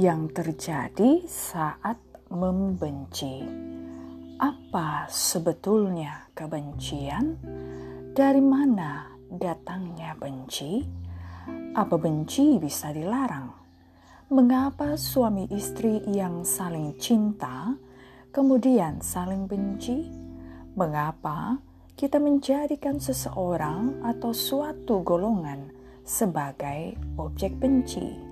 yang terjadi saat membenci. Apa sebetulnya kebencian? Dari mana datangnya benci? Apa benci bisa dilarang? Mengapa suami istri yang saling cinta kemudian saling benci? Mengapa kita menjadikan seseorang atau suatu golongan sebagai objek benci?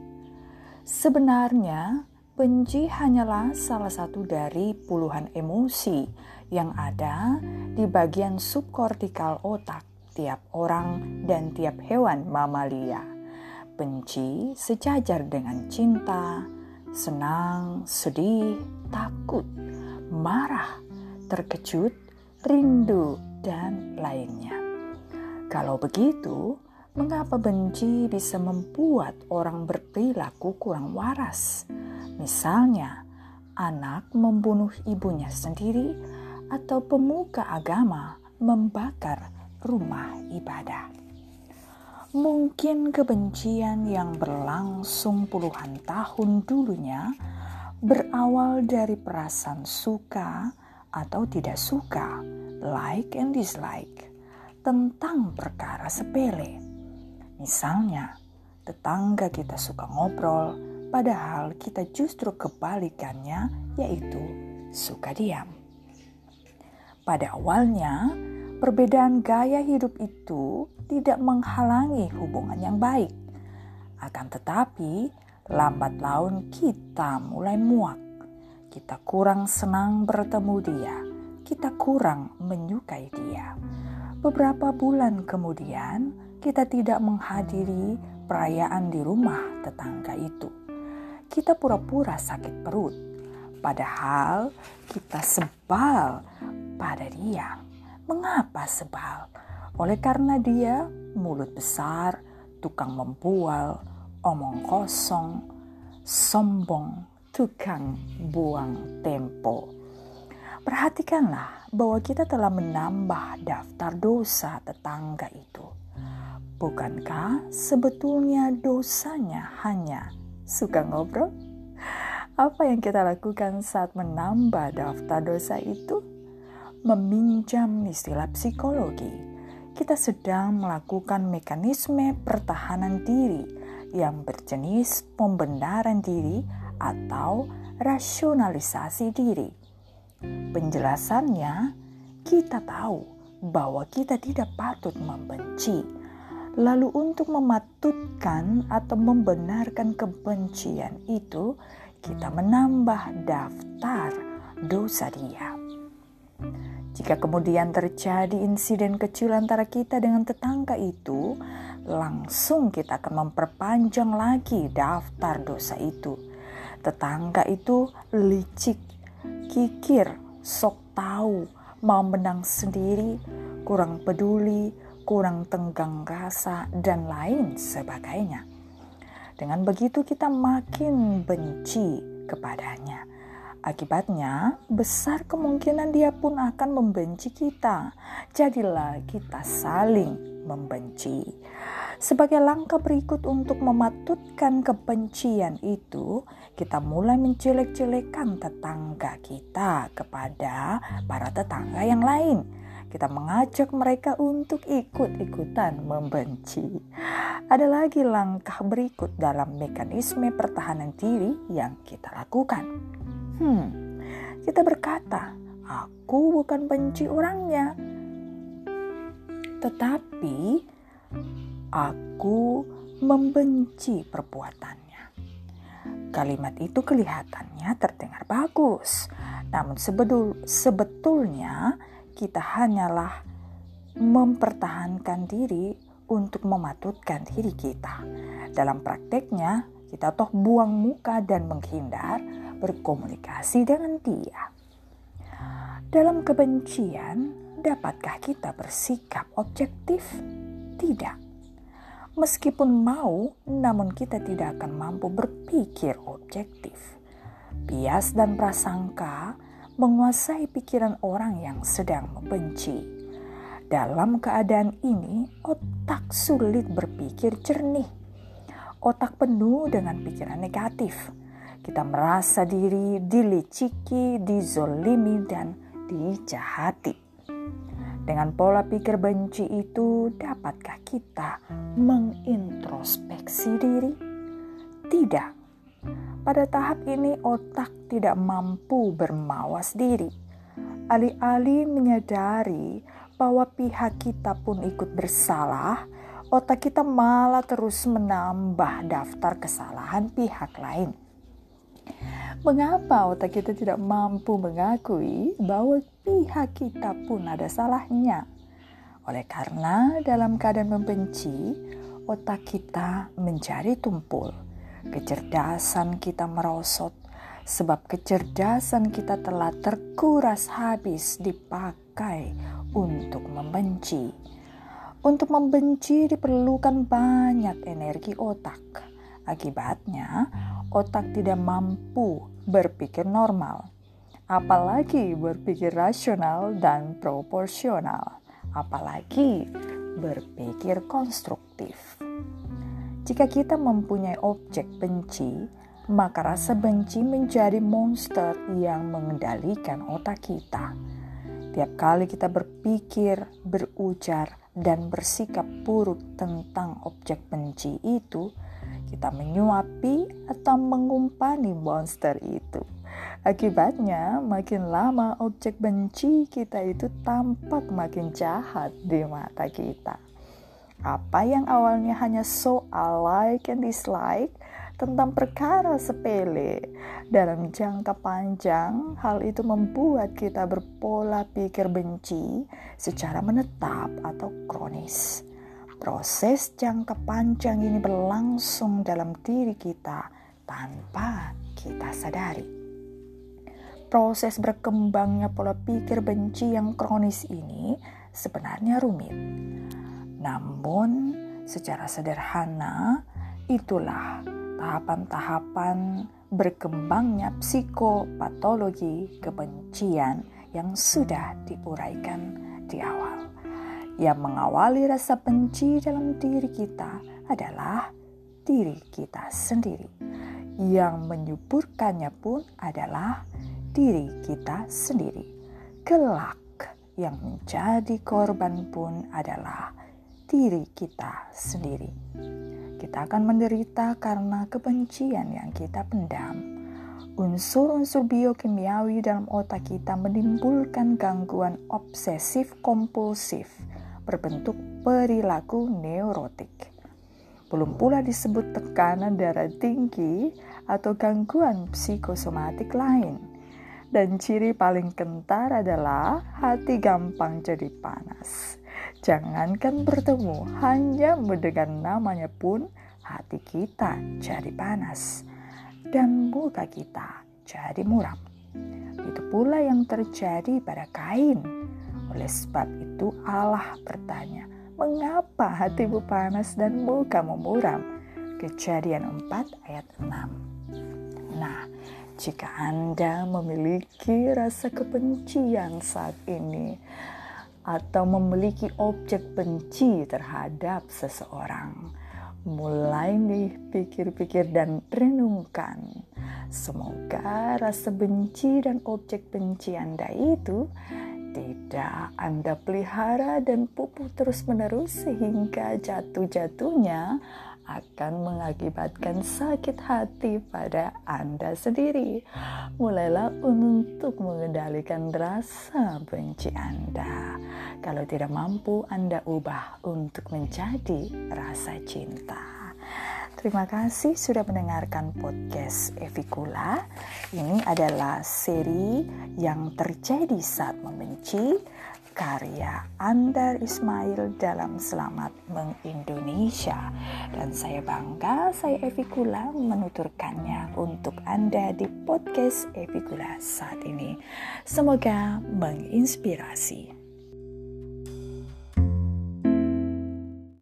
Sebenarnya, benci hanyalah salah satu dari puluhan emosi yang ada di bagian subkortikal otak tiap orang dan tiap hewan mamalia. Benci sejajar dengan cinta, senang, sedih, takut, marah, terkejut, rindu, dan lainnya. Kalau begitu, Mengapa benci bisa membuat orang berperilaku kurang waras? Misalnya, anak membunuh ibunya sendiri atau pemuka agama membakar rumah ibadah. Mungkin kebencian yang berlangsung puluhan tahun dulunya berawal dari perasaan suka atau tidak suka, like and dislike, tentang perkara sepele Misalnya, tetangga kita suka ngobrol, padahal kita justru kebalikannya, yaitu suka diam. Pada awalnya, perbedaan gaya hidup itu tidak menghalangi hubungan yang baik. Akan tetapi, lambat laun kita mulai muak. Kita kurang senang bertemu dia. Kita kurang menyukai dia. Beberapa bulan kemudian, kita tidak menghadiri perayaan di rumah tetangga itu. Kita pura-pura sakit perut, padahal kita sebal pada dia. Mengapa sebal? Oleh karena dia mulut besar, tukang membual, omong kosong, sombong, tukang buang tempo. Perhatikanlah bahwa kita telah menambah daftar dosa tetangga itu Bukankah sebetulnya dosanya hanya suka ngobrol? Apa yang kita lakukan saat menambah daftar dosa itu? Meminjam istilah psikologi, kita sedang melakukan mekanisme pertahanan diri yang berjenis pembenaran diri atau rasionalisasi diri. Penjelasannya, kita tahu bahwa kita tidak patut membenci Lalu untuk mematutkan atau membenarkan kebencian itu, kita menambah daftar dosa dia. Jika kemudian terjadi insiden kecil antara kita dengan tetangga itu, langsung kita akan memperpanjang lagi daftar dosa itu. Tetangga itu licik, kikir, sok tahu, mau menang sendiri, kurang peduli, kurang tenggang rasa, dan lain sebagainya. Dengan begitu, kita makin benci kepadanya. Akibatnya, besar kemungkinan dia pun akan membenci kita. Jadilah kita saling membenci. Sebagai langkah berikut untuk mematutkan kebencian itu, kita mulai menjelek-jelekan tetangga kita kepada para tetangga yang lain kita mengajak mereka untuk ikut-ikutan membenci. Ada lagi langkah berikut dalam mekanisme pertahanan diri yang kita lakukan. Hmm, kita berkata, aku bukan benci orangnya, tetapi aku membenci perbuatannya. Kalimat itu kelihatannya terdengar bagus, namun sebetul, sebetulnya kita hanyalah mempertahankan diri untuk mematutkan diri kita. Dalam prakteknya, kita toh buang muka dan menghindar berkomunikasi dengan dia. Dalam kebencian, dapatkah kita bersikap objektif? Tidak. Meskipun mau, namun kita tidak akan mampu berpikir objektif. Bias dan prasangka menguasai pikiran orang yang sedang membenci. Dalam keadaan ini, otak sulit berpikir jernih. Otak penuh dengan pikiran negatif. Kita merasa diri diliciki, dizolimi, dan dijahati. Dengan pola pikir benci itu, dapatkah kita mengintrospeksi diri? Tidak. Pada tahap ini, otak tidak mampu bermawas diri. Alih-alih menyadari bahwa pihak kita pun ikut bersalah, otak kita malah terus menambah daftar kesalahan pihak lain. Mengapa otak kita tidak mampu mengakui bahwa pihak kita pun ada salahnya? Oleh karena dalam keadaan membenci, otak kita menjadi tumpul. Kecerdasan kita merosot sebab kecerdasan kita telah terkuras habis dipakai untuk membenci. Untuk membenci diperlukan banyak energi otak. Akibatnya, otak tidak mampu berpikir normal, apalagi berpikir rasional dan proporsional, apalagi berpikir konstruktif. Jika kita mempunyai objek benci, maka rasa benci menjadi monster yang mengendalikan otak kita. Tiap kali kita berpikir, berujar, dan bersikap buruk tentang objek benci itu, kita menyuapi atau mengumpani monster itu. Akibatnya, makin lama objek benci kita itu tampak makin jahat di mata kita. Apa yang awalnya hanya soal like and dislike tentang perkara sepele. Dalam jangka panjang, hal itu membuat kita berpola pikir benci secara menetap atau kronis. Proses jangka panjang ini berlangsung dalam diri kita tanpa kita sadari. Proses berkembangnya pola pikir benci yang kronis ini sebenarnya rumit. Namun, secara sederhana, itulah tahapan-tahapan berkembangnya psikopatologi kebencian yang sudah diuraikan di awal. Yang mengawali rasa benci dalam diri kita adalah diri kita sendiri. Yang menyuburkannya pun adalah diri kita sendiri. Kelak yang menjadi korban pun adalah diri kita sendiri kita akan menderita karena kebencian yang kita pendam. Unsur-unsur biokimiawi dalam otak kita menimbulkan gangguan obsesif kompulsif berbentuk perilaku neurotik. Belum pula disebut tekanan darah tinggi atau gangguan psikosomatik lain. Dan ciri paling kentar adalah hati gampang jadi panas. Jangankan bertemu, hanya mendengar namanya pun hati kita jadi panas dan muka kita jadi muram. Itu pula yang terjadi pada Kain. Oleh sebab itu Allah bertanya, "Mengapa hatimu panas dan mukamu muram?" Kejadian 4 ayat 6. Nah, jika Anda memiliki rasa kebencian saat ini, atau memiliki objek benci terhadap seseorang. Mulai nih pikir-pikir dan renungkan. Semoga rasa benci dan objek benci Anda itu tidak Anda pelihara dan pupuk terus-menerus sehingga jatuh-jatuhnya akan mengakibatkan sakit hati pada Anda sendiri. Mulailah untuk mengendalikan rasa benci Anda. Kalau tidak mampu, Anda ubah untuk menjadi rasa cinta. Terima kasih sudah mendengarkan podcast Evikula. Ini adalah seri yang terjadi saat membenci karya Andar Ismail dalam Selamat Mengindonesia. Dan saya bangga saya Evikula menuturkannya untuk Anda di podcast Evikula saat ini. Semoga menginspirasi.